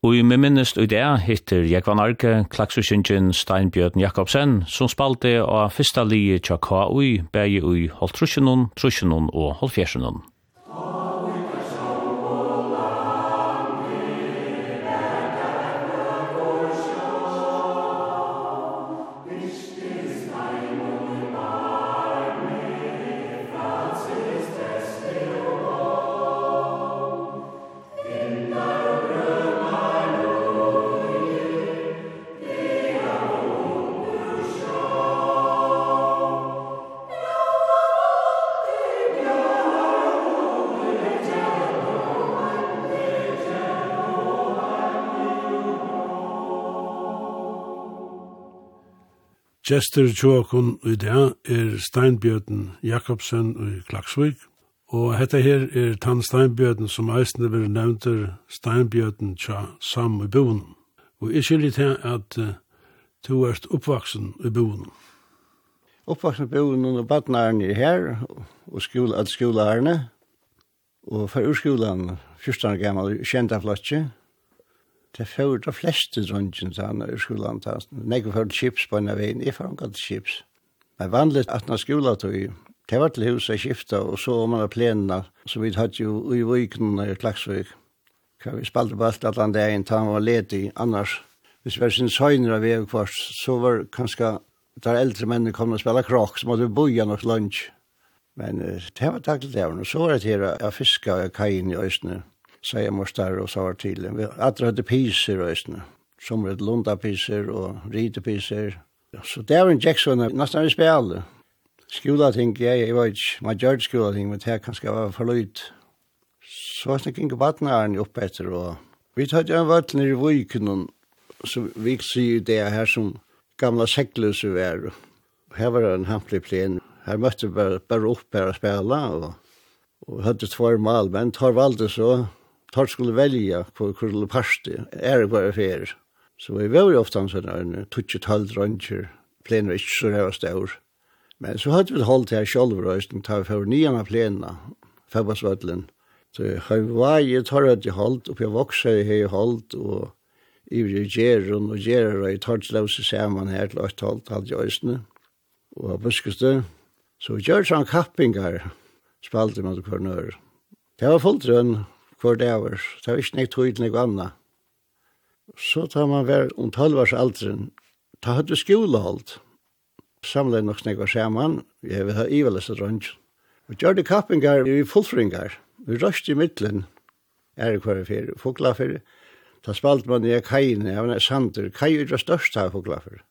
Og i min minnest i det hittir Jekvan Arke, Klaksusingen, Steinbjørn Jakobsen, som spalte av fyrsta lije tja KUI, bægi ui holdt trusjenun, og holdt. Gjester tjåkon i det er Steinbjørn Jakobsen i Klaksvik, og hetta her er Tann Steinbjørn som eisende vil nevnte Steinbjørn tja sam i boen. Og jeg skiljer til at uh, to erst oppvaksen i boen. Oppvaksen i boen og badnaren er her, og skola, at skola og for urskolan, første år gammal, kjenta flotje, Det får de fleste dronjen til han i skolan. Jeg får chips på en av veien, jeg får han chips. Men vanlig at når skolen tog det var til huset skiftet, og så om man av plenene, så vi hadde jo i viken og i Klagsvik. Vi spalte på alt at han der inn, han var ledig, annars. Hvis vi var sin søgner av veien kvart, så var kanskje der eldre mennene kom og spela krok, så måtte vi boja nok lunch. Men det var takk til det, og så var det her, jeg fisket, fiska kajen i Østene sier morstar og savar Vi Atra hadde piser og æstene. Som et lunda piser og rite piser. Så det var en Jackson nesten i spjall. Skola ting, jeg, jeg var ikke, man gjør skola ting, men det her kanskje var for løyt. Så var det ikke vattnaren oppe etter, og vi tatt jo en vatt nere i Vøyken, så vi sier det her som gamla sekløse var. Her var en hamplig plen, her møtte vi bare, bare opp her og spela, og, og hadde tvær mal, men tar valde så, tar skulle välja på kurle parti är det bara fair. Så vi var ju ofta så där en tutsch tal ranger plen var inte så där stor. Men så hade vi hållt här själva rösten ta för nian av plena för vad svadlen. Så jag var ju tar det ju hållt och jag växer i hållt och i Geron och Geron och i Tartslaus samman här till ett halvt halvt jösne. Och på så gör han kappingar spalte man på nör. Det var fullt rönn hver var. Det var ikke nek tog til nek anna. Så tar man vær om 12 års alderen. Ta høyde skolehold. Samlet nok snek var saman. Jeg vil ha iveleste drønj. Og gjør det kappingar i fullfringar. Vi røst i middelen. Er hver fyrir, fokla fyrir. Ta spalt man i kajene, jeg var sander. Kaj er det største av fokla fyrir.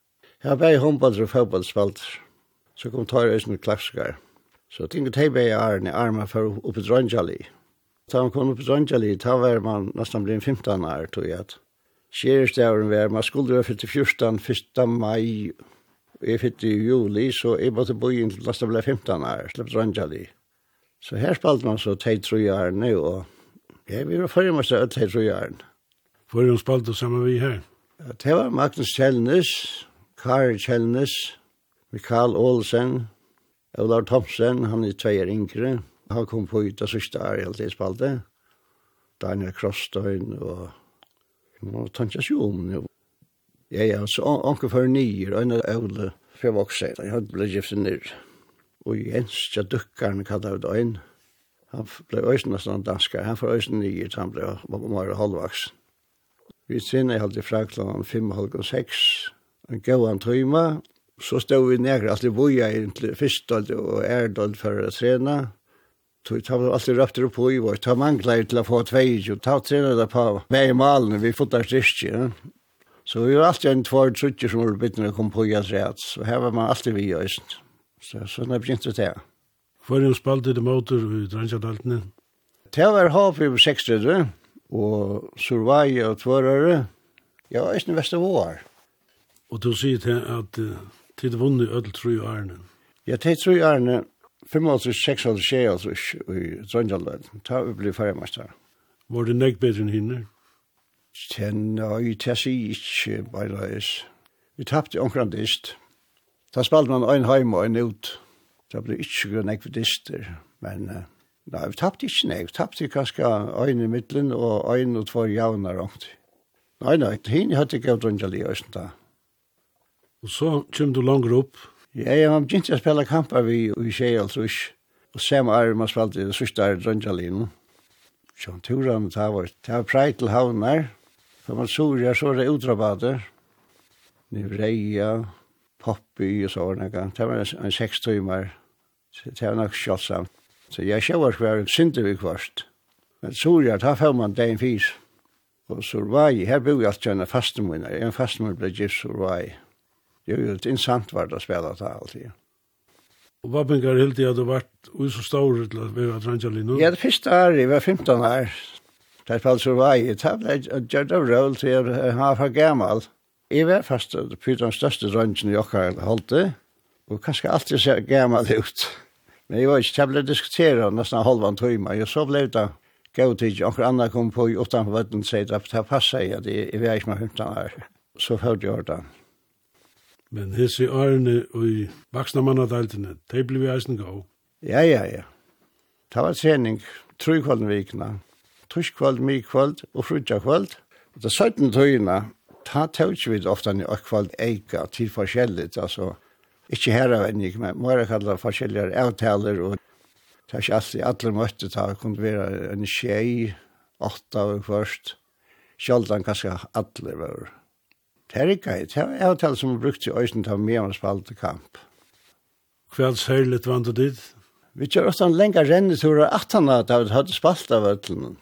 Her var jeg håndbalder og fotballspalter. Så kom tar jeg ut med klakskar. Så tinget hei bei arne, arma for oppe drønjali. Da man kom upp på Rangeli, da var man nesten blitt 15 år, tror jeg. Skjærestavren var, man skulle være fyrt 14, 1. mai, jeg fyrt i juli, så jeg måtte bo inn til nesten blitt 15 år, slipp Rangeli. Så her spalte man så teit trojaren, og jeg vil være fyrir mest av teit trojaren. Hvor er hun spalte sammen vi her? Det var Magnus Kjellnes, Kari Kjellnes, Mikael Olsen, Olav Thomsen, han er tveier yngre, han kom på ut det siste er helt i spalte. Daniel Krosstein og Nå tanker jeg om det. Ja ja, så anker for nyer, og en av øvle for jeg vokser. Jeg hadde blitt gift ned. Og Jens, jeg dukker han kallet av døgn. Han ble øyne nesten dansker. Han får øyne nyer, så han ble mer halvvaks. Vi sinne jeg hadde fra klokken fem og halv og seks. Han gav han tøyma. Så stod vi nærkere, alltid vi boja egentlig først og ærdold for å trene. Så tar vi alltid röpter upp i vår. Ta manglar til å få tvej och ta det på vei i malen vid ja. Så vi var alltid en två trutter som var bitten å komme på i att Så her var man alltid vi i just. Så sånn er begynt det. til. Hvor er Hvorfor spalte det måter i Dransjadaltene? Det var hav i 60 og Survai og Tvørere. Ja, i den veste vår. Og du sier til at tid vunnet ødel tru i Arne. Ja, tid tru i Arne 556 i Trondjallet. Ta ble ferdigmester. Var det nek bedre enn hinne? Nei, det sier ikke bare reis. Vi tappte omkring dist. Da spalte man en heim og en ut. Da ble ikke grunn nekk dister, men nei, vi tappte ikke nek. Vi tappte kanskje en i midten og en og två javner omkring. Nei, nei, hinn hadde ikke av Trondjallet i Østen da. Og så kom du langer opp Ja, jeg har begynt å spille kamper vi i Kjell, og Trus. Og samme er man spalte det sørste er Drøndjalino. Sånn turen det har vært. Det var preit til havner. For man så jeg så det utrabater. Nivreia, Poppy og så var det Det var en seks timer. Det var nok kjølsamt. Så jeg sjøver hver synder vi kvart. Men så jeg da får man det en fys. Og så var jeg, her bor jeg alltid en fastemunner. En fastemunner ble gift, så var jeg det er var ju ett intressant vart att spela det alltid. Och vad pengar helt det hade vært ui så stor til at vi var tranchali nu. Ja, det første år, jeg var 15 år. Det fall så var det av jag til at jeg var for gammal. Jeg var fast det pyton största ranchen jag har hållte og kanskje alltid ser gammal ut. Men jeg var inte tävla diskutera nesten halvan tøyma, jeg så blev det gå till och andra kom på utanför vatten sier att det passar jag jeg är ikke med 15 år. Så hörde jeg det. Men hese årene og i vaksna mannadeltene, de ble vi eisen gav. Ja, ja, ja. Det var sening, trykvalden vikna, tusk kvald, mi kvald og frutja kvald. Og det 17 tøyina, ta tøyts vi ofta ni og kvald eika til forskjelligt, altså, ikkje herra vennig, men måra kalla forskjellige avtaler, og det er ikke alltid alle møtte ta, kunne være en tjei, åtta og først, sjoldan kanskje alle var terka i. Det er avtale som vi brukte i øysen til med om spalte kamp. Hva er det særligt vant du dit? Vi kjør også en lenge renneturer 18 av da vi hadde spalt av øtlen.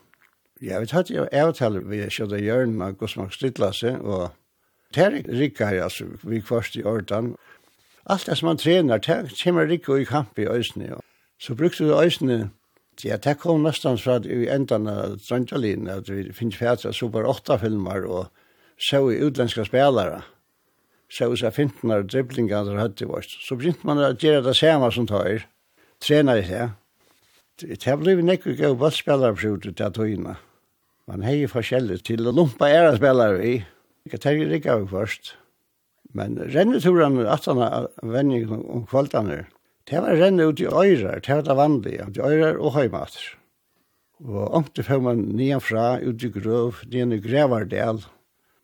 Ja, vi hadde jo avtale vi kjødde hjørnen av Gosmark Stidlasse, og terka rikka her, altså, vi kvarst i ordan. Alt det som man trener, det kommer rikka i kamp i øysen. Ja. Så brukte vi øysen Ja, det kom nesten fra i enden av Trondjalin, at vi finnes fætre super 8-filmer, og så i utländska spelare så i så fintnar dribblingar där hade varit så begynte man att göra det samma som tar tränar det det har blivit nekku gå ballspelare på ut att tøyna. man hejer forskjellig til å lumpa era spelare i Ikke tar jo rikka vi først. men renneturen att han vänjer om kvällarna Det var renne ut i øyrer, det var det vanlige, ut i øyrer og høymater. Og omtid får man nian fra ut i grøv, nian i grevardel,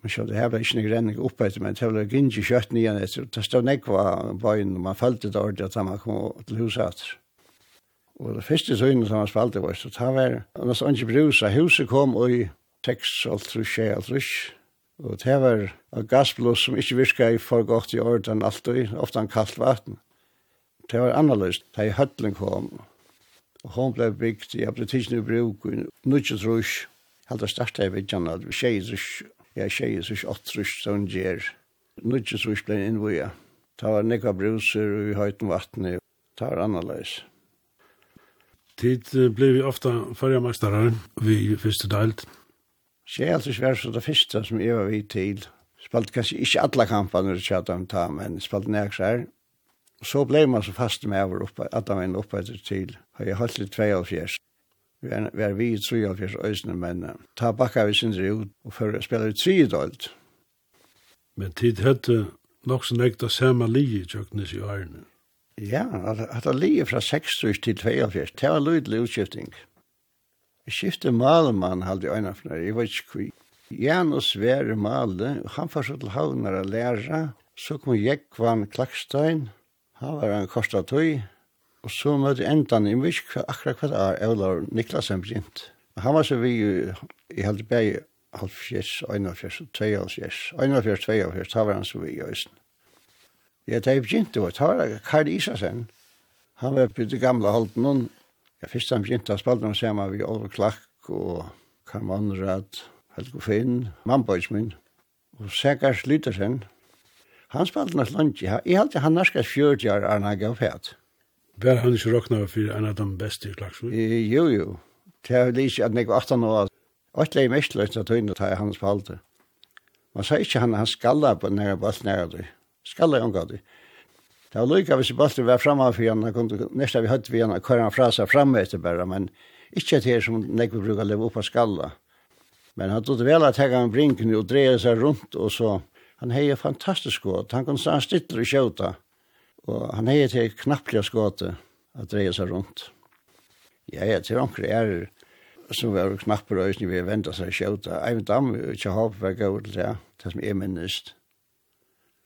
Man så det her var ikke noe renning oppe etter, men det var ikke kjøtt nye etter. Det stod nekva bøyen, og man følte det ordet at man kom til huset etter. Og det første søgnet som man spalte var, så det var nesten ikke brusa. Huset kom i tekst, alt trus, alt trus. Og det var en gassblås som ikke i for godt i ordet orden alltid, ofta en kaldt vatten. Det var annerledes, det i høtlen kom. Og hun ble bygd, jeg ble tidsnøy bruk, nødvendig trus. Helt å starte jeg vidtjene, det var tjej trus jeg tjeje så ikke åttrus som gjer. Nudje så ikke ble innvoja. Ta var nekva bruser og vi i høyten vattnet. Ta var annerledes. Tid ble vi ofta førja mestare vi første delt. Jeg er alltid svært så det første som jeg var vidt til. Spalt kanskje ikke alle kampene du tjata om ta, men spalt nek sær. Så ble man så fast med over oppe, at han var oppe etter til. Og jeg holdt litt 2 og fjers. Vi er, vi er vi i 73 øysene, men ta bakka vi sindri ut og før spela i 3 dølt. Men tid hette nok som ekta samme li i tjøknes i årene. Ja, at det lige fra 6 til 2 av 72, det var lydelig utskifting. Jeg skiftet malemann halde i øynene for jeg var ikke kvi. Janus Sverre Male, han var så til havnar a læra, så kom Jekvann Klakstein, han var en korsta tøy, Og så møtte endan, jeg vet ikke akkurat hva det er, Eular Niklasen begynt. Han var så vi jo, jeg held bæg, halvfjers, einafjers, tveialfjers, einafjers, tveialfjers, da var han så vi i Øysten. Ja, det er begynt, det var Tara Karl Isasen. Han var på det gamle holden, noen. Ja, først han begynte å spalte noe sammen med Oliver Klakk og Karl Manrad, Helge Finn, Mannbøys min, og Sækars Lytersen. Han spalte noe slange, jeg halte han norskast fjørt år, Arne gav fæt. Var han ikke råkna for en av de beste i Klagsvig? Jo, jo. Det er vel ikke at jeg var 18 år. Og det er mest løst at hun tar jeg hans på alder. Man sa ikke han, han skalla på nære balt nære du. Skalla jeg omgått. Det var lykka hvis balten var framme for han, han kunne nesten vi høyt vi han, hva han fra seg framme etter bare, men ikke til som jeg vil bruke å leve opp av skalla. Men han tog vel at jeg han brinken og dreie seg rundt, og så han heier fantastisk godt. Han kunne stå stittler og kjøta. Og han er til knapplige skåte at dreie seg rundt. Ja, ja, til omkring er som var knapper og øyne vi venta seg skjøta. Eivind Dam, ikke håp, var gøy til det, det som er minnest.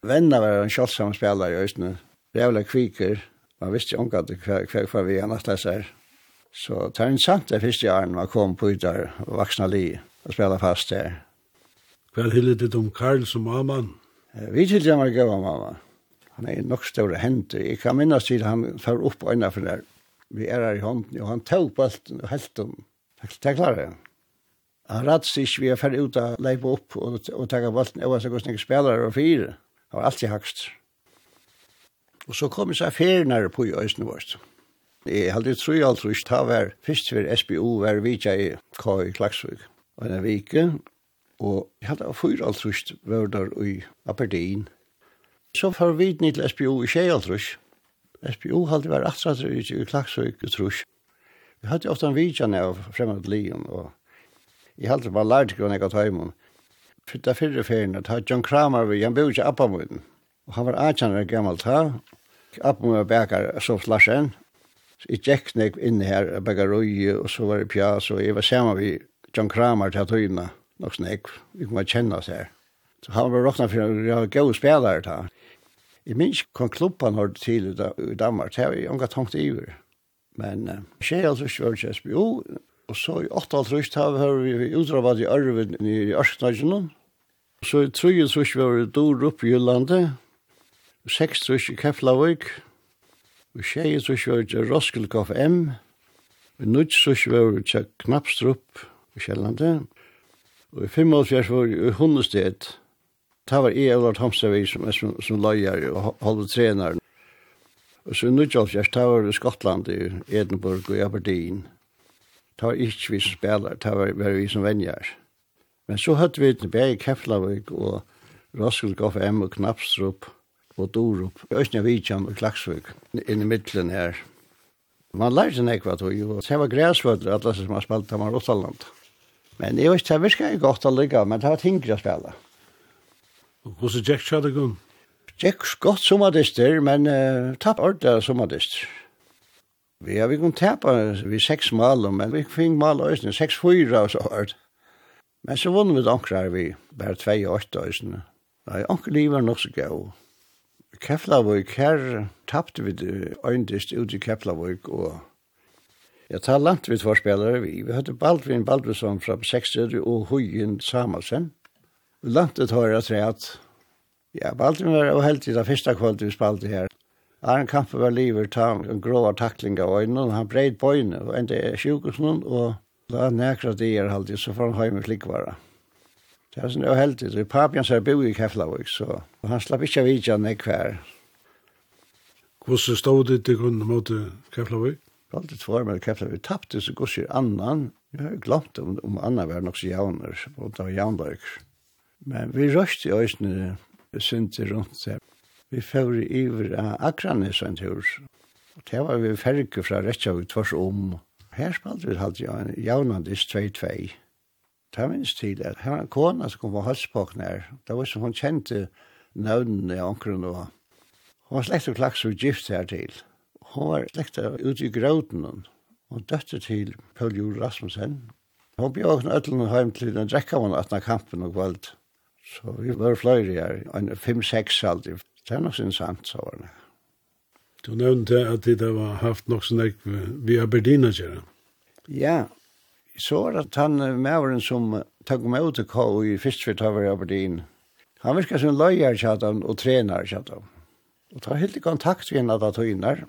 Venner var en kjølsam spiller i øyne. Rævla kviker, man visste ikke omgatt hva, hva vi han atta seg. Så det er en sant det første åren man kom på ut der og vaksna li og spela fast der. Hva er det om Karl som mamma? Vi tilgjør var gav mamma. Han er nok større henter. Jeg kan minnes til han får opp øynene for der. Vi er her i hånden, og han tog på alt og helt om. Det er klart. Han rett seg ikke vi er ferdig ut av leipa opp og, og takk av valten og så gos spelare og fire. Han var alltid hakst. Og så kom jeg seg ferier på i øynene vårt. Jeg hadde tro i alt rusk, ta var først for SBO var vidja i K i Klagsvig. Og en vike, og jeg hadde fyra alt rusk var der i Aberdeen. Så får vi ned til SPO i Kjell, trus. SPO halte var atsatter i Klaksøyk, trus. Vi hadde ofte en vidjan av fremmed lijen, og jeg halte bare lært grunn jeg gatt heimun. For det fyrre ferien, at John Kramer, han bor ikke appamunnen. Og han var atjaner gammalt her. var bekar Sof Larsen. Så jeg gikk nek inn her, bekar røy, og så var det pjas, og jeg var sammen med John Kramer til tøyna, nok snek, vi kunne kjenne oss her. Så han var råkna for å gjøre gode spillere ta. Jeg minns kon klubban har til i Danmark, det har jeg unga tankt iver. Men uh, tjej altså var det SBO, og så i 8.30 har vi utravat i Arven i Ørsnagen, så i 3.30 var det dår opp i Jyllandet, 6.30 i Keflavik, og 6.30 var til Roskilkoff M, og 9.30 var til Knapstrup i Kjellandet, og i 5.30 var i Hundested, Det var jeg, Olar Tomsevi, som, som, som løyer og holde treneren. Og så i Nudjolfjers, det var i Skottland, i Edinburgh og i Aberdeen. Det var ikke vi som spiller, det var, var vi som venner. Men så hadde vi tilbake i Keflavik og Roskilde Goff M og Knapstrup og Dorup. Østnja Vidjan og Klaksvik inn i middelen her. Man lærte seg nekva tog, og det var græsvødder, alle som har spalt, av Rottaland. Men jeg vet ikke, det virker ikke godt å ligge, men det var tingre å spille. Hvordan er Jack Chadagun? Jack godt sommerdister, men uh, tapp ordentlig sommerdister. Vi har vi kunnet tappa vi seks mal, men vi fikk mal øysene, seks fyra og så hørt. Men så vunnet vi ankrar vi, bare tvei og åtta øysene. Nei, anker livet er nok så gøy. Keflavøyk, her tappte vi øyndist ut i Keflavøyk, og jeg tar langt vi tvar spelare vi. Vi hadde Baldvin Baldvinsson fra 60 og Huyen Samuelsen langt et høyre tre at ja, Baldvin var jo helt i det første kvalitet vi spalte her. Arne Kampen var livet ta en grå takling av øynene, og han breid bøyne og endte i sjukhusene, og da nekra det er alltid, så får han høy med flikkvara. Det er sånn jo heldig, i det. Papian ser bo i Keflavik, så han slapp ikke av vidja hver. Hvordan stod det til kunden mot Keflavik? Alltid tvær med Keflavik. Tappte så gosir annan. Jeg har glemt om, om annan var nok så jauner, og det var jaunløyker. Men vi røst i øysene synte rundt seg. Vi fevri iver av Akranes en tur. Og det var vi ferge fra Rettjavik tvers om. Her spalte vi halte jo en javnandis 2-2. Det minst til at her var en kona som kom på halspåkne her. Det var som hun kjente nøvnene i omkring og Hun var slekt og klaks og gift her til. Hun var slekt ute i gråten og døtte til Paul Jule Rasmussen. Hun bjør også nødlende hjem til den drekkavann atna kampen og kvalt. Så vi var flere her, en fem-seks aldri. Det er nok sin sant, så var det. Du nevnte at det var haft nok sånn ek vi Aberdeen å gjøre. Ja, så var det han maveren som tok meg ut til K i fyrstfyrtaver i Aberdeen. Han virka som løyer kjattan og trener kjattan. Og ta helt i kontakt vi henne at tøyner.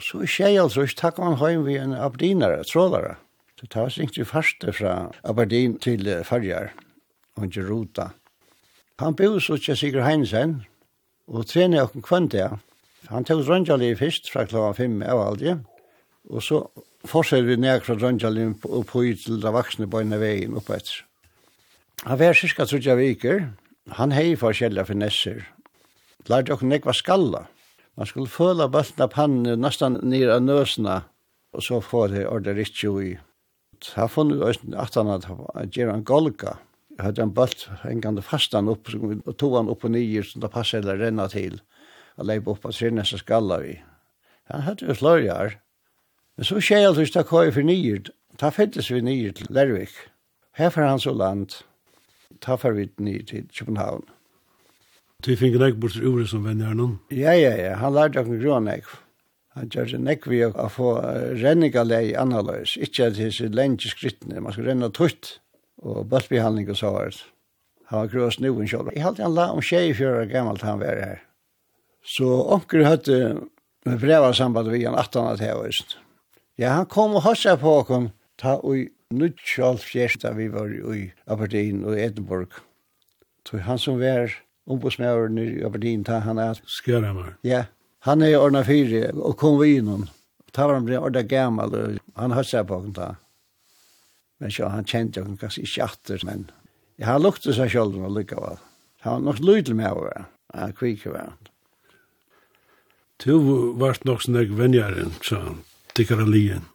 Så i tjej altså, ikke takk man høy vi en aberdinare, trålare. Så ta oss vi faste fra Aberdeen til Farjar, og ikke rota. Han bor så ikke Sigurd Heinsen, og trener åkken kvann det. Han tog Røndjali først fra klokken fem av aldri, og så fortsatte vi ned fra Røndjali og på ut til det voksne bøyne veien oppe etter. Han var cirka trodde viker, han hei forskjellige finesser. Lærte dere nekva skalla. Man skulle føle bøtten av pannen nesten nere av nøsene, og så få det ordet riktig i. har funnet øyne at han hadde gjerne en golga, hadde en bølt hengende fastan opp, og tog han opp og nye, så det passet eller renna til, og leip opp og av sinnesa skalla vi. Han hadde jo slørjar. Men så skjer alt hvis det køy for nyer, ta fyttes vi nye til Lervik. Her får han så land, ta får vi nye til København. Du finner deg bort til Ure som venner noen? Ja, ja, ja. Han lærte dere grånegg. Han gjør det nekk vi å få renning av lei annerledes. Ikke at det er lenge skrittene. Man skal renne tutt og bøttbehandling og så var det. Han var grøs nu en kjolv. Jeg halte han la om tjej i fjøra gammalt han var her. Så onker høtte med breva samband vi han 18 at her Ja, han kom og hossa på kom ta ui nuttjolv fjesta vi var i Aberdeen og Edinburgh. Så han som var ombudsmæren i Aberdeen, ta han er... Skjæramar. Ja, han er ordna fyri og kom vi innom. Ta var han ble ordna gammal og han hossa på kom ta. Men så han kjente jo kanskje ikke atter, men jeg har luktet seg selv og lykke av. Han var nok lydel med å være, han kvikker være. Du var nok sånn jeg venjeren, sa han, tikkere lien.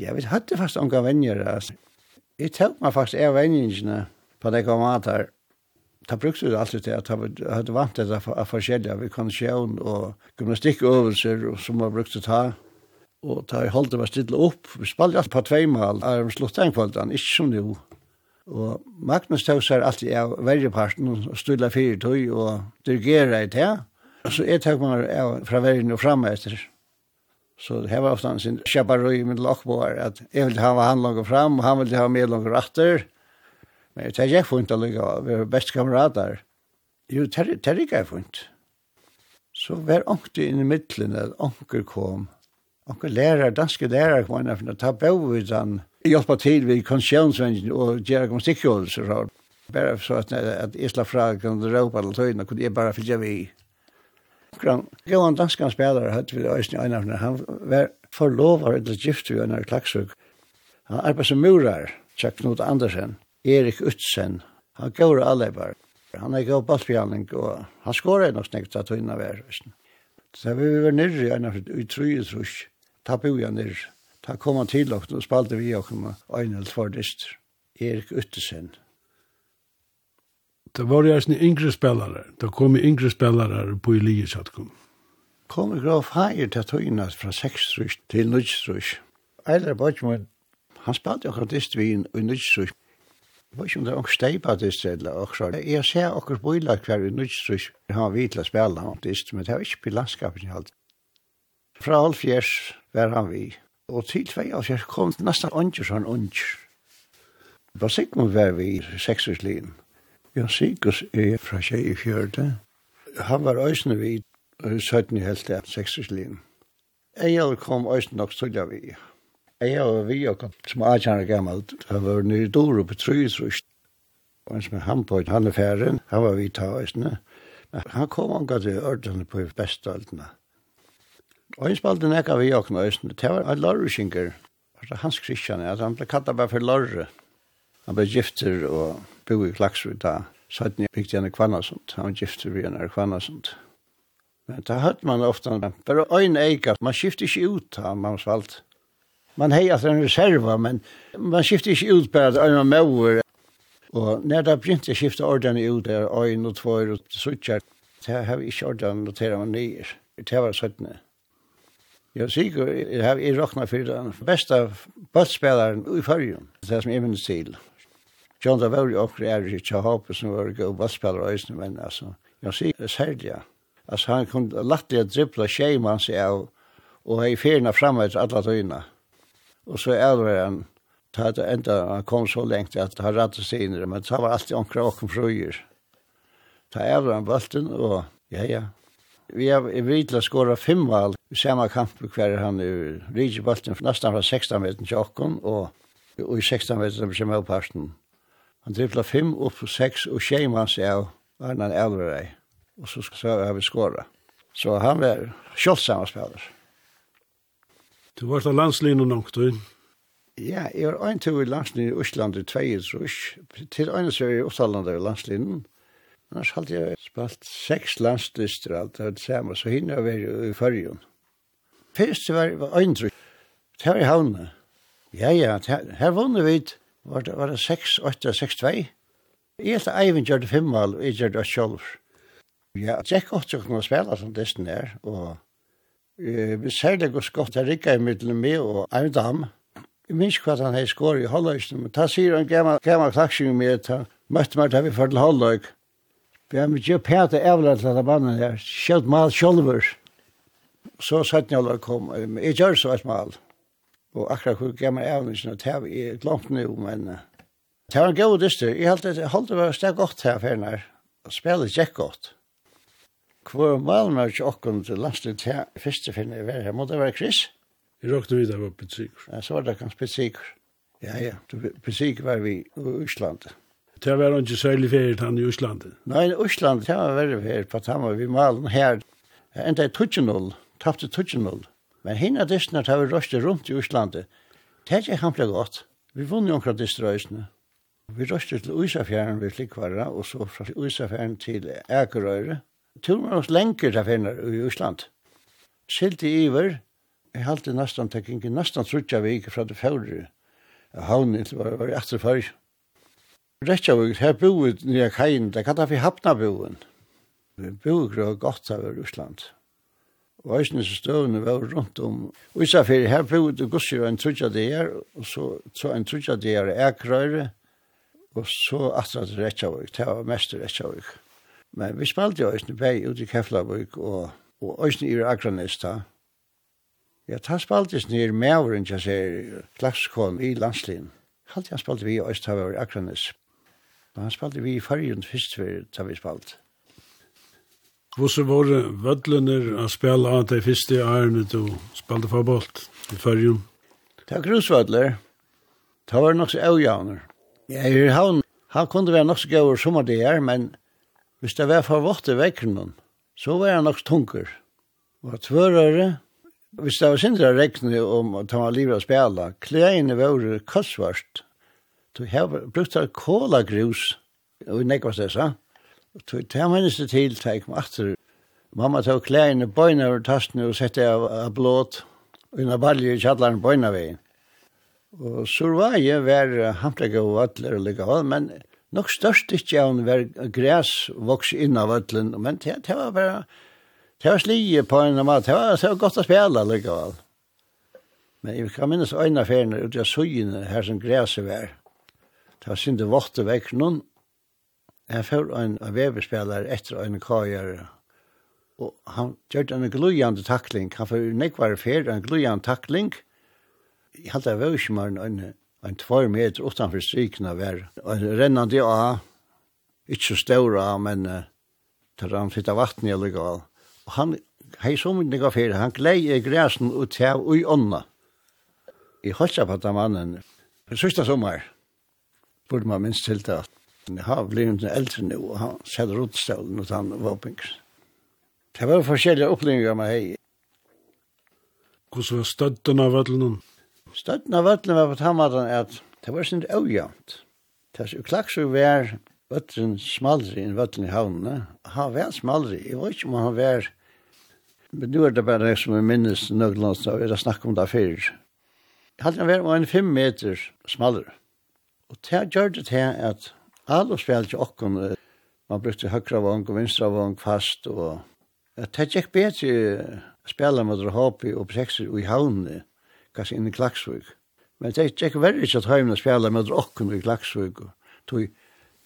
Ja, vi hadde fast unga venner, altså. Jeg tok meg faktisk av venningene på det kom at her. Da brukte vi alltid til at jeg hadde vant det av forskjellige, vi kan sjøen og gymnastikkøvelser som vi brukte ta. Og da jeg holdt det var stille opp, vi spalte alt på tveimal, er vi slutt en kvöldan, ikke som nu. Og Magnus tog seg alltid av verjeparten, og stille fire tog, og dirigera i det. Og så jeg tog meg av fra verjen og fremme etter. Så det var ofte sin kjapparøy med lokkboar, at jeg ville ha han langt fram, og han ville ha meg langt atter. Men jeg er jeg funnet allega, vi var best kamerater. Jo, det er ikke jeg funnet. Så var ångte inn i middelen, at ånger kom, Onkel lærer, danske lærer kom inn for å ta på ut han. Hjelpa til vid konsjonsvengen og gjøre gymnastikkjøvelser. Bare så at, at jeg slapp fra kunne råpa til tøyene, kunne jeg bare fylle vi. Grann, jo var en han spelare hadde vi øyne i øynene, han var forlover eller gift vi øyne i Klaksvøk. Han arbeidde som murar, tja Knut Andersen, Erik Utsen, han gav alle bare. Han er gav basspjalling, og han skåret nok snakket at tøyene var. Så vi var nyrre i øyne i trøyetrusj ta bo jeg nir. Ta kom han til okken og spalte vi okken og ein eller tvær dyster. Erik Uttesen. Det var jo en yngre spelare. Det kom yngre spelare på i livet satt kom. Kom i graf heier til tøyna fra 6 til 9 strusk. Eiler Bodjmoen, han spalte akkurat dyster vi i 9 strusk. Jeg vet ikke om det er noen steipa dist eller også. Jeg ser akkurat boilag hver i nødstrys. Han har vidt til å spela han dist, men det er ikke på landskapet i alt. Fra halvfjers var han vi. Og til tvei av fjers kom nesten ondjur sånn ondjur. Da sikkert var vi i seksuslin. Ja, Sigurd er fra tjei i fjörde. Han var òsne vi i søttene helt av seksuslin. Eial kom òsne nok stulja vi. Eial var vi og kom som agjarna gammalt. Han var nere dår på trusrust. Og han som er han på, han er færen, han var vi ta òsne. Men han kom omgat i ordene på bestaltene. Og han spalte nekka vi og knøysen. Det var en lorruskinger. Altså Hans kristian, at han ble kattet bare for lorre. Han ble gifter og bo i Klaksrud da. så hadde jeg bygd henne kvannasund. Han var gifter vi henne kvannasund. Men da hørte man ofta, Bare øyne eika. Man skifter ikke ut av man svalt. Man hei at en reserva, men man skifter ikke ut bare at øyne mauer. Og når det begynte jeg skifte ordene ut, der øyne og tvøyre og suttjert, det har vi ikke ordene noteret meg nye. Det var søttene. Jag säger jeg har i rockna for den beste bøttspilleren i fargen, Det er som jeg minnes til. John da var jo okkur er i Tjahape som var jo basspelare og eisne, men altså, jeg sier særlig, ja. altså han kom lattelig å dribla tjeimann seg av, og hei fyrna framme etter alle tøyna. Og så er det han, ta det enda, han kom så lengt at han rattet seg inn men det var alltid omkra okkur frøyer. Ta det han balten, og ja, ja. Vi har i vidla skåra fem val i samme kamp hver han i Rigebalten nesten fra 16 meter til åkken, og, i 16 meter til Møvparten. Han dribla fem upp på seks, og skjema seg av Arnan Elverøy, og så, så har vi skåra. Så han var kjøltsamme spiller. Du var til landslinjen nok, du? Ja, jeg var en tur i landslinjen i Osland i tvei, til en tur i Østland i landslinjen, Annars hadde jeg spalt seks landslister alt, det var det samme, så hinner jeg var i fyrjun. Fyrst var det øyndrykk. Det var i havnet. Ja, ja, her vunnet vi, var det, var det 6, 8, 6, 2. Jeg heter Eivind gjør det fem mal, og jeg gjør det selv. Ja, det er ikke godt å kunne spille som det er, og vi ser det godt godt, jeg rikker i middelen med, og Eivind Dam, jeg minns hva han har skåret i Holløysen, men da sier han gammel, gammel klaksing med, da møtte meg da vi fyrir til Holløyk. Vi har mye pæte evla til denne mannen her, skjøtt mal sjolver så satt jeg og kom, jeg gjør så et mal, og akkurat hvor gammel er det ikke, det har jeg glemt nå, men det var en god dyster, jeg holdt det, holdt det var stedet godt her for henne, og spillet gikk godt. Hvor malen var ikke åkken til landstid til første finne jeg her, måtte det være Chris? Jeg råkte vidt det var Ja, så var det kanskje Pitsiker. Ja, ja, Pitsiker var vi i Øslandet. Det var ikke særlig ferie han i Øslandet? Nei, i Øslandet, det var veldig ferie på at vi malen her, enda i 2000 tapte 2-0. Men hinna distene tar vi røste rundt i Østlandet. Det er ikke hample godt. Vi vunnet jo akkurat disse røsene. Vi røste til Øysafjæren ved Likvara, og så fra Øysafjæren til Ækerøyre. Turen var oss lenger til finner i Østland. Silti iver, jeg halte nesten tekking, nesten trutja vi ikke fra det fjordre. Havnen til var, var i atterfør. Rettjavik, her boet nye kajen, det kallet vi hapna boen. Vi boet grå godt av Østland og eisne så støvne var rundt om. Og isa fyrir, her bodde gusser en trutja der, og så, så en trutja der ekrøyre, og så atra til Reykjavik, det var mest til Reykjavik. Men vi spalte jo eisne bei ut i Keflavik, og, og eisne i Akranes da. Ja, ta spalte eisne i mævren, jeg ser, klakskon i landslinn. Halt jeg spalte vi i Øystavur Akranes. Men han spalte vi i fargen først, da vi spalte. Hvordan var det vødlener å spille av de første årene du spalte fotboll i førjen? Det var grusvødler. Det var nok så avgjavner. Jeg er havn. Han kunne være nok så gøy som det er, men hvis det var for vått i vekkene, så var han nok tunker. Og tvørere, hvis det var sindra rekkene om at han var livet å spille, klæene var kostvart. Du har brukt av kålagrus, og i nekvast det, sant? Og det minnes det til, da jeg kom atter. Mamma tog klærne bøyna over tastene og sette av, av blåt og en balje i kjallaren bøyna veien. Og så var jeg var hamtlegg og vattler og ligga av, men nok størst ikke av var græs voks inn av vattlen, men det, det var bare, det var slige på en mat, det var, det var godt å spela ligga av. Men jeg kan minnes øyne ferien ut av sugene her som græset var. Det var synd det våtte vekk noen, jeg får en veverspiller etter en kajer, og han gjør en glujande takling, han får nekvar fer, en glujande takling, jeg halte jeg var ikke mer enn en tvær meter utenfor strykene var, og rennende av, ikke så stor av, men uh, tar han fitta vatten i alle gal, og han hei så mye nekvar fer, han glei i græsen og tæv ui ånda. Jeg holdt seg på den mannen, Det sørste sommer, burde man minst til det at Men har blivit en eldre nu, og han sette rådstålen og han var. Det var forskjellige opplevelser med hei. Hvordan var støtten av vettelen? Støtten av vettelen var på tammaten at det var sin avgjant. Det var klart så være vettelen smalere enn vettelen i havnene. Han var smalere, jeg vet ikke om han var... Men nu er det bare jeg som jeg minnes nøglands, og jeg har snakket om det før. Jeg hadde vært en fem meter smalere. Og det gjør det til at Alle spelte okken. Man brukte høyre vong og vinstre vong fast. Og... Det gikk bedre spela med dere hopi og sekser i havnene, kanskje inn i Klaksvig. Men det gikk verre ikke at høyene spela med dere okken i Klaksvig. Tog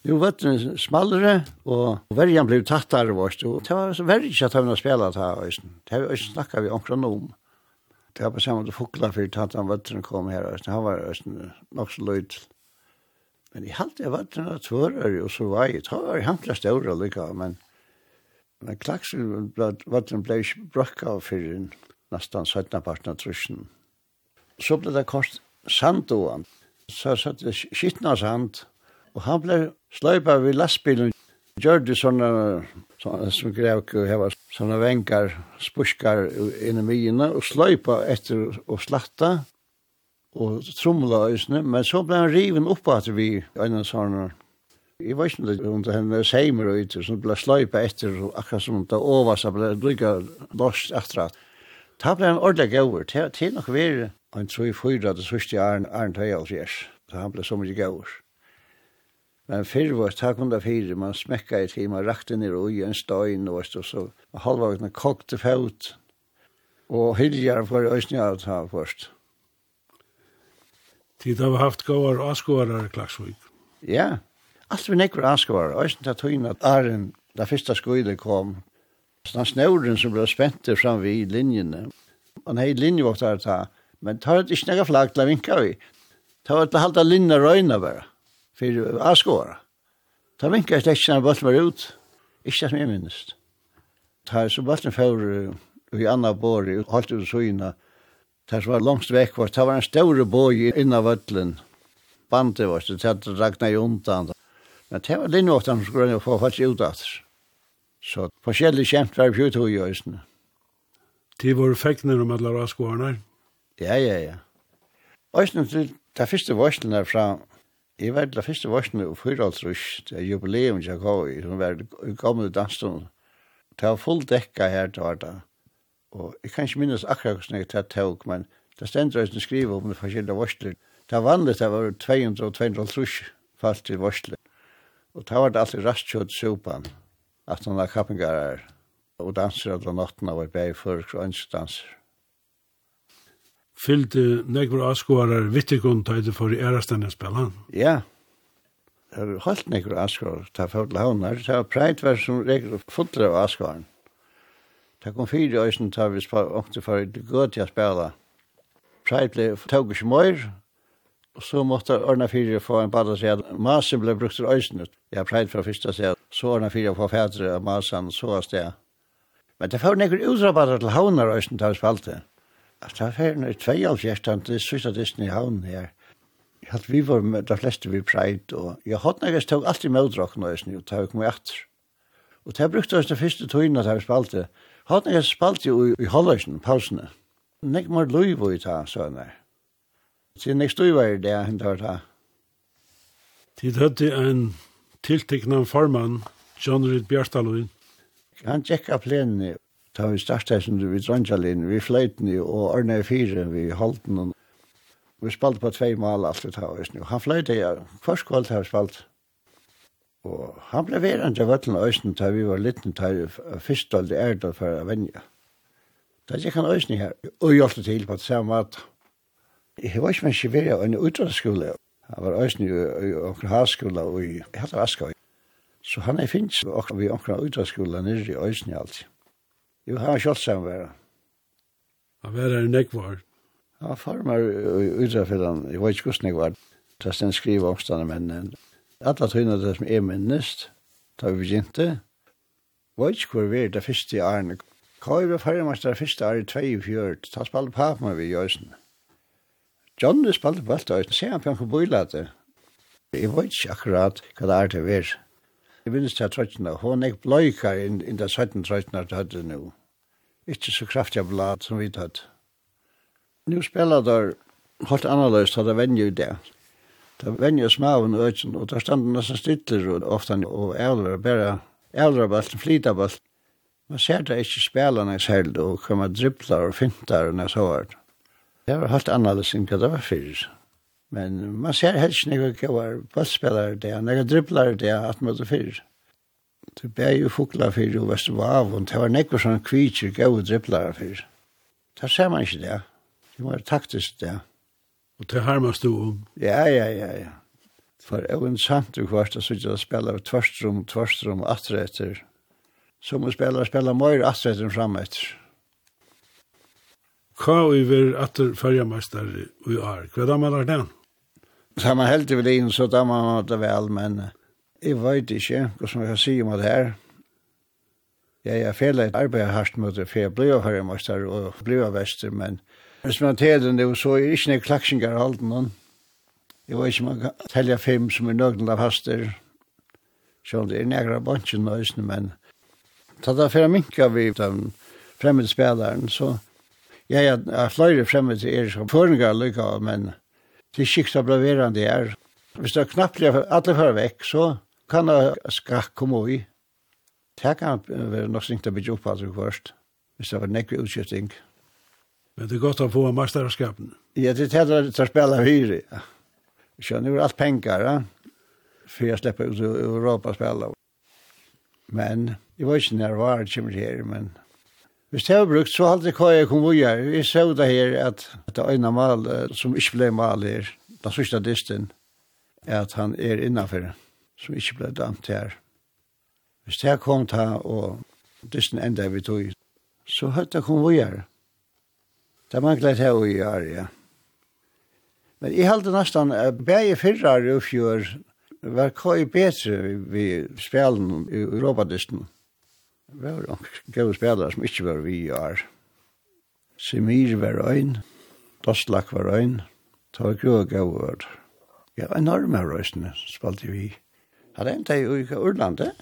Nu var det smallere, og verjan blev tattare vårt, og det var verre ikke at han spela det her, Det har vi Øysten snakket vi omkring om. Det var på samme måte fukla fyrir tatt han vattren kom her, Øysten. Han var nok så løyd. Men jeg halte jeg var til noen tvørere, og så var jeg, det var jeg hamtla større lykka, men, men klaksen var den ble ikke brokka av fyrir nesten 17 parten av trusjen. Så ble det kort sandoan, så satt det skittna sand, og han ble sløypa vid lastbilen, gjør det sånne, sånne som grevk, heva sånne vengar, spuskar inn i myina, og sløypa etter og slatta, og tromla øysene, men så ble han riven opp at vi øyne sarnar. Jeg var ikke om det henne seimer og ytter, som ble sløypa etter, og akkurat som det oversa ble lykka lost etter at. Da ble han ordentlig gaur, til nok vi er en tror i fyra det sørste æren, æren tøy av fjers, så han ble så mye gaur. Men fyrir var takk om det fyrir, man smekka i tid, man rakte ned i en støyn, og så halvvagna kokte fæut, og hyljar for øyne alt her først. Tid har haft gåar og askovarar i Klagsvik. Ja, alt vi nekker askovarar. Øysten tatt høyne at Arjen, da første skoide kom, sånn snøren som ble spent fram vid linjene. Han hei linjevåktar ta, men tar det ikke nega flagg til å vinka vi. Ta var til halda linja røyna bare, for askovarar. Ta vinka jeg slett kjenner bøtten var ut, ikke som jeg minnest. Ta er så bøtten fyrir i anna bori, holdt ut søyna, Det var langst vekk, var, det var en større boi inna vøtlen. Bandet var, det hadde ragna i undan. Men det var linvåttan som skulle få faktisk ut at. Så forskjellig kjent var fjutt hoi i øysene. De var fekkner om alle raskårene? Ja, ja, ja. Øysene, det første varslen er fra, jeg var det første varslen i fyraltrus, det er jubileum jeg gav i, som var i gamle dansstånd. Det var full dekka her, det var det. Og jeg kan ikke minnes akkurat hvordan jeg tatt tog, men det stender jeg som skriver om forskjellige varsler. Det var vanlige det var 200 og 250 falt til varsler. Og det var det alltid rastkjøtt sopan, at han har kappingarer og danser av natten av et bæg for danser. Fyllte nekvar avskårar vittikon tøyde for i ærastendig spela? Ja, det var holdt nekvar avskårar, det var fullt launar, det var preit var som regler fullt av avskåren. Det kom fire øyne tar vi åkte for det gå til å spela. Preit ble tog ikke mer, og så måtte ordne fire få en bad og si at Masen ble brukt til øyne. Jeg preit fra første seg, så ordne fire få fædre av masen, så var sted. Men det får nekker utrabatter til havner øyne til vi spalte. Det var ferdig i 2014, til siste distan i havnen her. Jeg hatt vi var med de fleste vi preit, og jeg hadde nekker tog alltid med utdrakken øyne, og tar vi kom i. Og det brukte oss det første tøyene til vi spalte. Han er spalt jo i Hollersen, pausene. Nek mar luivo i ta, sønner. Så nek stuiva er det, hent var ta. Tid høtti en tiltekna farmann, John Ryd Bjartalund. Han tjekka plenene, ta vi starta som du vi drangjalin, vi fløytene og Arne i fire, vi holden. Vi spalt på tvei mal alt vi ta, og han fløyte, ja, kvarskvalt har spalt. Og han ble verand av vøtlen øysen da vi var liten da først og det for å vennja. Da gikk han øysen her, og hjelpte til på det samme mat. Jeg var ikke med Siberia og en utdragsskole. Han var øysen i Onkel Havskola og i Hatta Askøy. Så han er finnes og vi Åkne utdannsskola nere i øysen i alt. Jo, han var kjølt sammen være. Han var en nekvar. Han var farmer i utdannsskolen, jeg var ikke hvordan jeg var. Da stedet skriver åkstene mennene. Alla tøyna det som er minnest, da vi begynte, var ikke hvor vi er det første årene. Hva er vi ferdig med det første året 24, da spalte papen med vi i Øysen. John spalte på alt Øysen, se han på en boilade. Jeg vet ikke akkurat hva det er til å være. Jeg minnes til at trøttene, hun er bløykar inn det 17 trøttene du hadde nå. Ikke så kraftig blad som vi tatt. Nå spiller der helt annerledes til det venner i det. Det venjer smaven og øyden, og da stand standen nesten stiller, og ofte og ævler, bare ævler balten, flyter balten. Man ser det ikke spillene selv, og kommer dribler og fintar og så var det. Var helt annerledes enn hva det var fyrir. Men man ser helst ikke hva var ballspillere det, og hva dribler det, at man det fyrir. Det ble jo fukla fyrir og før av, og det var nekker sånn kvitsir gau dribler fyrir. Det ser man ikke det. Det var taktisk det. Ja. Og til harmast du om? Ja, ja, ja, ja. For jeg var sant du kvart, og så ikke spiller tvarstrom, tvarstrom, atretter. Så må spiller, spiller mer atretter fram etter. Hva er vi atter fyrjamester i år? Hva er det man har den? Så man heldig vel inn, så da man det vel, men jeg vet ikke hva som jeg kan si om det her. Jeg er fel et arbeid hardt mot det, for jeg blir ble fyrjamester og blir ble vester, men Hvis man tar den det, så er det ikke noen klaksinger av alt noen. Jeg vet ikke, om man kan telle fem som er nøgnet av haster. Så det er nægra bansjen nøysene, men ta da fyrir minka vi den fremmede fremmedspilleren, så jeg ja, er fløyre fremmede er som føringar lykka, men det er til sikt av blaverande er. Hvis det er knappt alle fyrir vekk, så kan det skakk komme i. Det kan være nok snitt å bygge opp alt først, hvis det var nekve utskjøtting. Ja. Men det er godt å få masterskapen. Ja, det er det å spille hyre. Så nu er alt penger, ja. For jeg slipper ut i Europa spela. Men jeg var ikke nær var det kommer her, men Hvis det var brukt, så hadde jeg hva jeg kom vore. Vi så det her at det er en mal som ikke ble mal her, den sørste disten, er at han er innenfor, som ikke ble damt her. Hvis det kom til og disten enda vi tog, så hadde jeg kom vore. Det manglet her og i ja. Men jeg halte nesten, bæg i fyrrar og fjør, var køy bedre vi spelen i Europadisten. Det var nok gode spelare som ikke var vi i år. Semir var øyn, Dostlak var øyn, det var gode gode Ja, enorme røysene spalte vi. Hadde enda i Urlandet.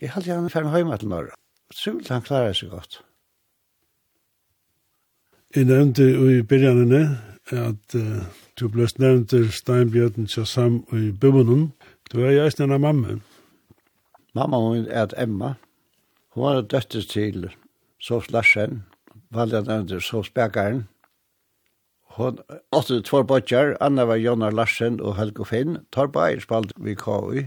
Jeg halte gjerne ferdig høyma til Norra. Sult han klarer seg godt. Jeg nevnte i begynnerne at uh, du ble nevnt til Steinbjørn Kjassam i Bøbonen. Du er jeg snart mamma. Mamma hun er Emma. Hun var døtter til Sofs Larsen, valgte han under Sofs Bergeren. Hon åtte två bøtjer, Anna var Jonna Larsen og Helge Finn, tar bare spalt vi KU.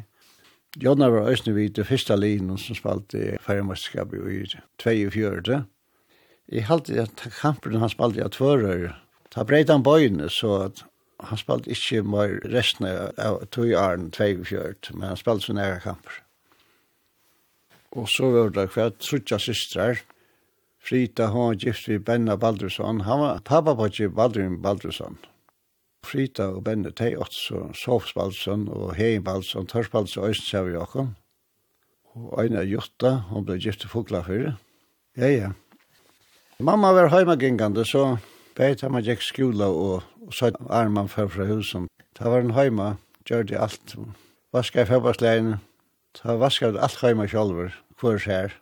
Jonna var østene vid det første linjen som spalt i feriemesterskapet i 24. Jeg halte at kampen han spalte av tvører. Da breit han bøyene, så at han spalte ikke mer resten av tog åren, tvei og fjørt, men han spalte sin egen kamper. Og så var det hver trutja systrar, Frita, hun var gift ved Benna Baldrusson. Han var pappa på ikke Baldrun Baldrusson. Frita og Benna, de er også Sofs Baldrusson og Hein Baldrusson, Tørs Baldrusson, Øysten Sjævjåkon. Og Øyna Jutta, hun ble gift til Foglafyrir. Ja, ja. Mamma var heimagengande, så beit han man gikk skjula, og, og så arman før fra husen. Da var han heima, gjør det alt. Vaska i febbarsleien, ta vaska ut alt heima sjolver, hver her.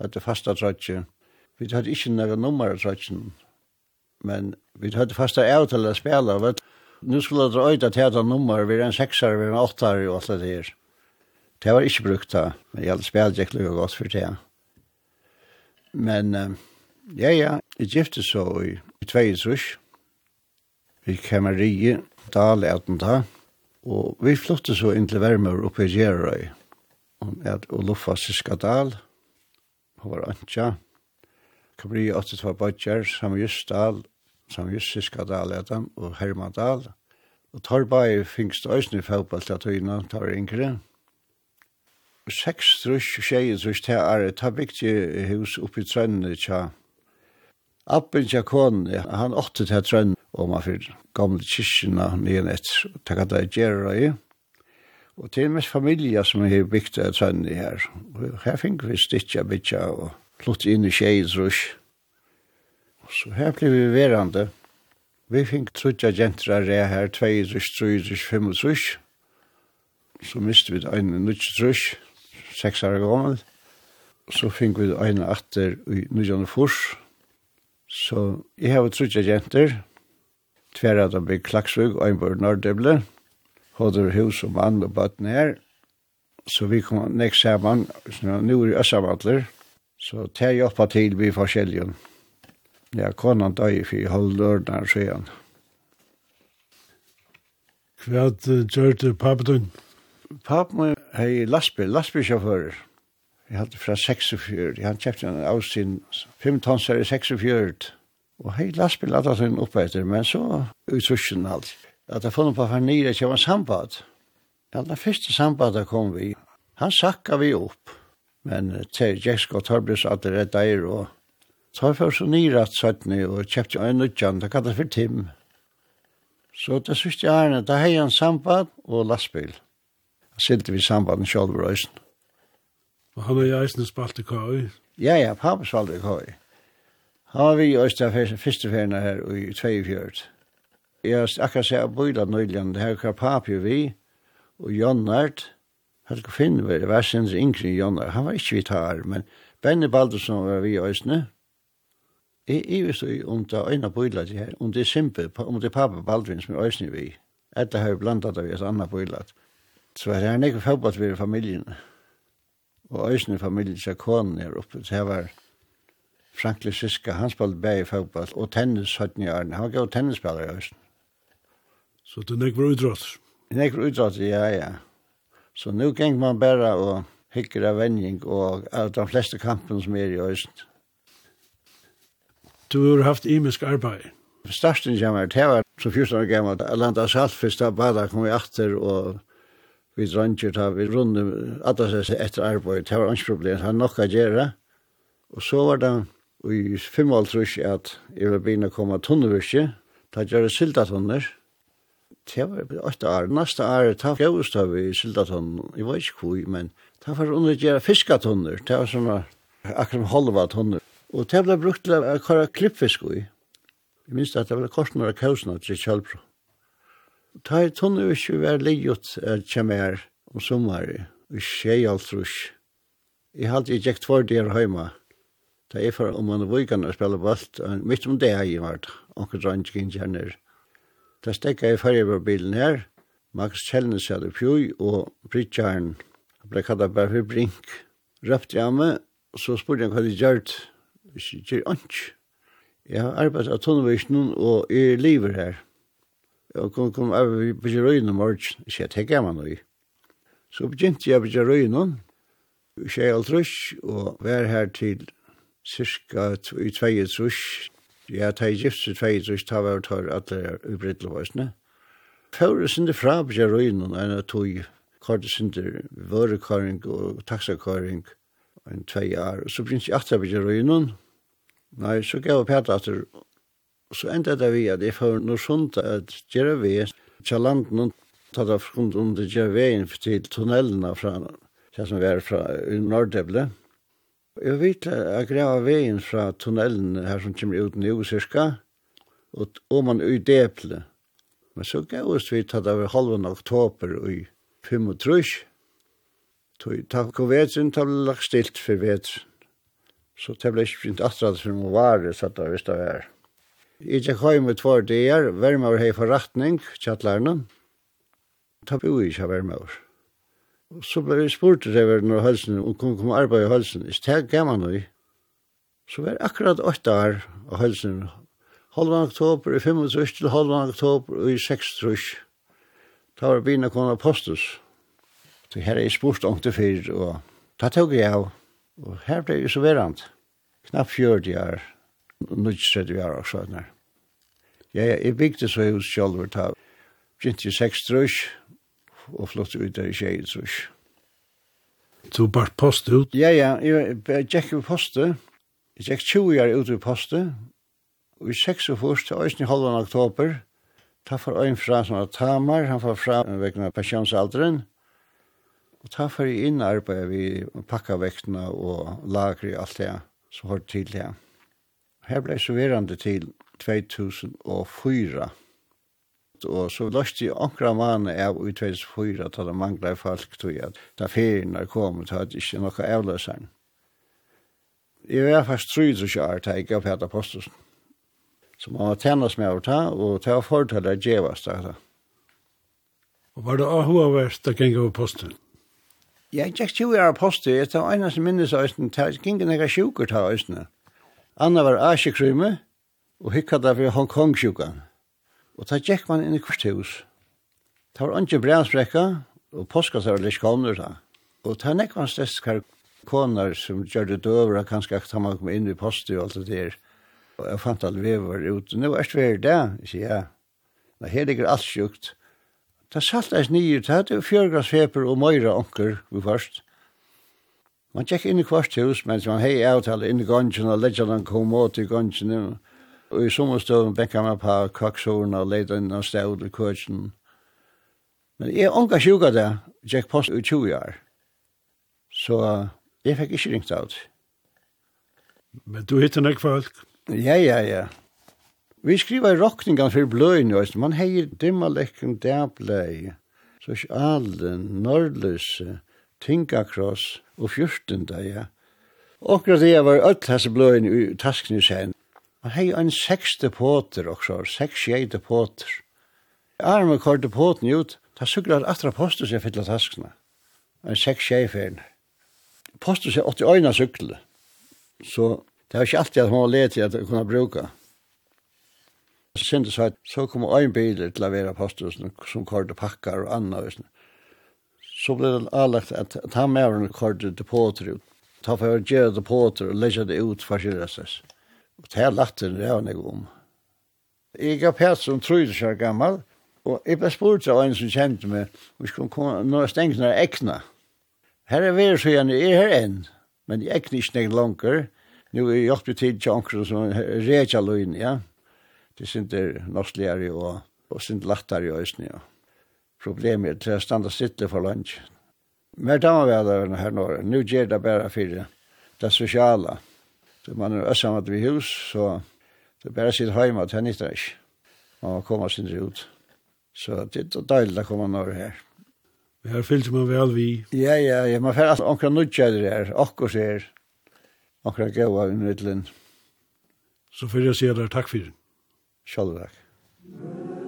Hadde fasta trøtje. Vi hadde ikke noen nummer av trøtjen, men vi hadde fasta av til å spela, vet Nu skulle det øyda til at nummer, vi er en seksar, vi er en åttar og alt det her. Det var ikke brukt da, men jeg hadde spela ikke lukka godt for det. Men... Uh, Ja, ja, jeg gifte så i, i vi i Kamarie, Dale ta. og vi flyttet så inn til Vermør oppe i Gjerøy, og, at luffa Siska Dal, og var Antja, Kamarie 82 Badger, Samjus Dal, Samjus Siska Dal, og Herman Dal, og Torbai fingst øysene i fotball til Tøyna, tar yngre, Seks trus, tjeje trus, tjeje trus, tjeje trus, tjeje trus, tjeje trus, tjeje tjeje tjeje tjeje tjeje tjeje tjeje Appen tja konen, han åtte til trønn og man fyrir gamle kyrkina nyen etter, takk at det gjerra i. Og til mest familie som har bygd av trønn i her. Her fink vi stittja bytja og plutt inn i tjeidrush. Så her ble vi verande. Vi fink trutja gentra re her, tveidrush, truidrush, fimudrush. Så miste vi ein nutsidrush, seks år gammel. Så fink vi ein atter i nudjan og furs Så jeg har trutja jenter, tver av dem i Klaksvig, og en bor Norddøble, hodder hus og mann og bøtten her, så vi kom nek så nå er Øssamantler, så tar jeg oppa til vi forskjellige. Ja, konan døy for jeg holder holdt lørdagen siden. Hva gjør du pappa din? Pappa min er lastbil, lastbilsjåfører jeg hadde fra 46, han kjøpte en av sin 5 tonser i 46, og hei lastbil hadde han oppe etter, men så utrusjen alt. At jeg funnet på for nye, til var sambad. Ja, den første sambadet kom vi. Han sakka vi opp, men til Jeksko og at det redda er, og tar for så nye at søttene, og kjøpte en nødjan, det kallet for Tim. Så det synes jeg er, da hei han sambad og lastbil. Da silte vi sambaden sjálfur røysen. Og han har jo eisen spalt i køy. Ja, ja, pappa spalt i køy. Han var vi i Øystein første ferien her i 42. Jeg har akkurat sett av bøyla nøyligen, det her kvar papi vi, og Jonnart, Helge Finnver, det var sinds yngre Jonnart, han var ikke vitar, men Benny Baldursson var vi i Østene. Jeg er vist om det øyne bøyla til her, om det er simpe, om det er pappa Baldvin som er Østene vi. Etter har vi blandat av et annet bøyla. Så var det her nekker fotballt ved familien og øysene familien til konen her oppe. Så her var Frank Lysiska, han spalte bæg i fotball, og tennis høyt i årene. Han var gav tennisspiller i øysene. Så det nek var utrått? Nek var utrått, ja, ja. Så nu geng man bare og hikker av vending og av de fleste kampen som er i øysene. Du har haft imisk arbeid? Starsten kommer til å være så 14 år gammel. Jeg landet saltfisk, da bada kom jeg achter og vi dranger ta vi runde alle seg etter arbeid, det var ikke problem, det var nok å gjøre. Og så var det i 55 at jeg var begynne å komme tunnevirke, ta gjøre sildatunner. Det var åtte år, neste år, ta fjøst av i sildatunner, jeg var ikke hvor, men ta var under å gjøre fiskatunner, det var sånn akkurat halva tunner. Og det ble brukt til å køre klippfisk i. Jeg minns at det var kort når jeg kausna til Kjallbrot. Ta i tunne vi ikke være livet er her om sommer, og tjei alt rusk. Jeg hadde ikke gikk tvær der hjemme, da jeg for om man vugan og spela balt, og mitt om det jeg var, onker drang inn kjenner. Da stekka jeg fyrir på bilen her, Max Kjellnes hadde pjoj, og Bridgjarn, han ble kallet bare for Brink, røpte jeg meg, og så spurte jeg hva de gjør, hvis Jeg sier, ikke, ikke, ikke, ikke, ikke, ikke, ikke, ikke, ikke, ikke, og kom, kom av på Røyne morgen, ikke jeg tenker meg noe. Så begynte jeg på Røyne, ikke jeg altrush, og var her til cirka i tvei trush. Jeg tar gift i tvei trush, tar var tar alle ubryttelvarsene. Fører sinde fra på Røyne, enn jeg tog kort sinde vørekøring og taksakøring, en tvei år. Så begynte jeg atter på Røyne, Nei, så gav jeg pæta Og så enda det vi at jeg får noe sånt at gjøre vi til landen noen tatt av grunn om det gjør veien til tunnelene fra det som vi er fra Nordeble. Jeg vet at jeg veien fra tunnelene her som kommer ut nå cirka, og, om man i Deple. Men så gav oss vi tatt av halven oktober i 35. Takk og vetren, det ble lagt stilt for vetren. Så det ble ikke begynt atrat for noen varer, så det var visst det var. Jeg gikk hjem i tvær dager, vermeår hei forretning, kjattlærne. Da bo jeg ikke vermeår. Så ble jeg spurt til det når halsen, om kom kom arbeid i halsen. Jeg steg gammel nå. Så var akkurat åtte år av halsen. Halvan oktober i 25 til halvan oktober i 6 trus. Da var bina kon postus. Så her er jeg spurt om til fyr, og da tog jeg av. Og her ble jeg så verant. Knapp 40 år nødstredje vi har også Ja, Jeg, jeg bygde så hos Kjolver ta, begynte i seks trus, og flott ut der i tjej trus. Du bar post ut? Ja, ja, jeg gikk i postet, jeg gikk 20 år ut i postet, og i seks og først, til i halvann oktober, ta for øyn fra som var Tamar, han får fra vekken av pensjonsalderen, og ta for i inn arbeidet vi pakka vektene og lagre alt det som har til det. Her ble så verande til 2004. Og så løste jeg akkurat mann av i 2004 til det manglet folk til at da ferien er kommet, hadde ikke noe avløseren. Jeg var fast tryd og kjær til jeg gav Peter Postusen. Så man var tennes med å ta, og ta var fortale at jeg var stedet. Og var det ahua verst å gjenga over posten? Ja, Jeg gikk jo i posten, jeg tar eneste minnes av østen, jeg gikk ikke noen sjukker til østene. Anna var Asjekrymme, og hikka da for Hongkong-sjukan. Og da gikk man inn i kvarthus. Det var ikke brensbrekka, og påskas var litt kommer da. Og da nekk var stedst kar konar som gjør det døvra, kanskje at man kom inn i posti og alt det der. Og jeg fant alle vever ut. Nå er det det, sier jeg. Nå her ligger alt sjukt. Da salt eis nye, det er feber og møyra onker vi først. Man tjekk inn i kvart hus, mens man hei avtale inn i gongen, og leggjerne kom åt i gongen, og i sommerstøven bekka man på kaksorna, og leida inn av stavd i kvøtjen. Men jeg unga sjuka det, tjekk post i 20 år. Så jeg fikk ikke ringt av det. Men du hittar nek folk? Ja, ja, ja. Vi skriva i rockningan for bløyn, man hei dimma lekken dæblei, sosialen, norrløse, tingakross og 14 ja. Okra det var öll hans bløyen i tasken i sen. Man hei en sekste påter også, seks jæte påter. Arme korte påten ut, ta sukra at atra postus jeg fylla taskene. En seks jæferen. Postus jeg åtti øyna sukle. Så det var ikke alltid at man var leti at jeg kunne bruka. Så Sinde sa at så kom øynbiler til å være postus som korte pakkar og anna. Og så ble det anlagt at, at han med henne kortet depoter ut. Ta for å gjøre depoter og legge det ut for sin restes. Og det er lagt det av meg om. Jeg gav Petsen tror jeg er gammel, og jeg ble spurt av en som kjente meg, vi skulle komme, nå er stengt når jeg ekna. Her er vi så gjerne, jeg er her enn, men jeg ekna ikke noe langer. Nå er jeg hjelpig tid til anker som reker løgn, ja. Det synes jeg norskligere og, og synes lattare i øyne, ja problemer til å stande stille for lunch. Men da var vi alle her nå. Nå gjør det bare for det sosiale. Så man er sammen med hus, så det er bare sitt hjemme til nytter ikke. Man må komme sin ut. Så det er deilig å komme nå her. Vi har fyllt man vel vi. Ja, ja, ja. Man får alltid omkring nødgjører her. Akkurat her. Akkurat gøy av nødlen. Så får jeg si deg takk for det. Selv takk. Takk.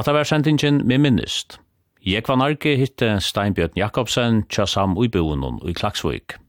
Hatta var sendingen med minnist. Jeg var narki hitte Steinbjørn Jakobsen, Tjassam Uibuunun i Klaksvik.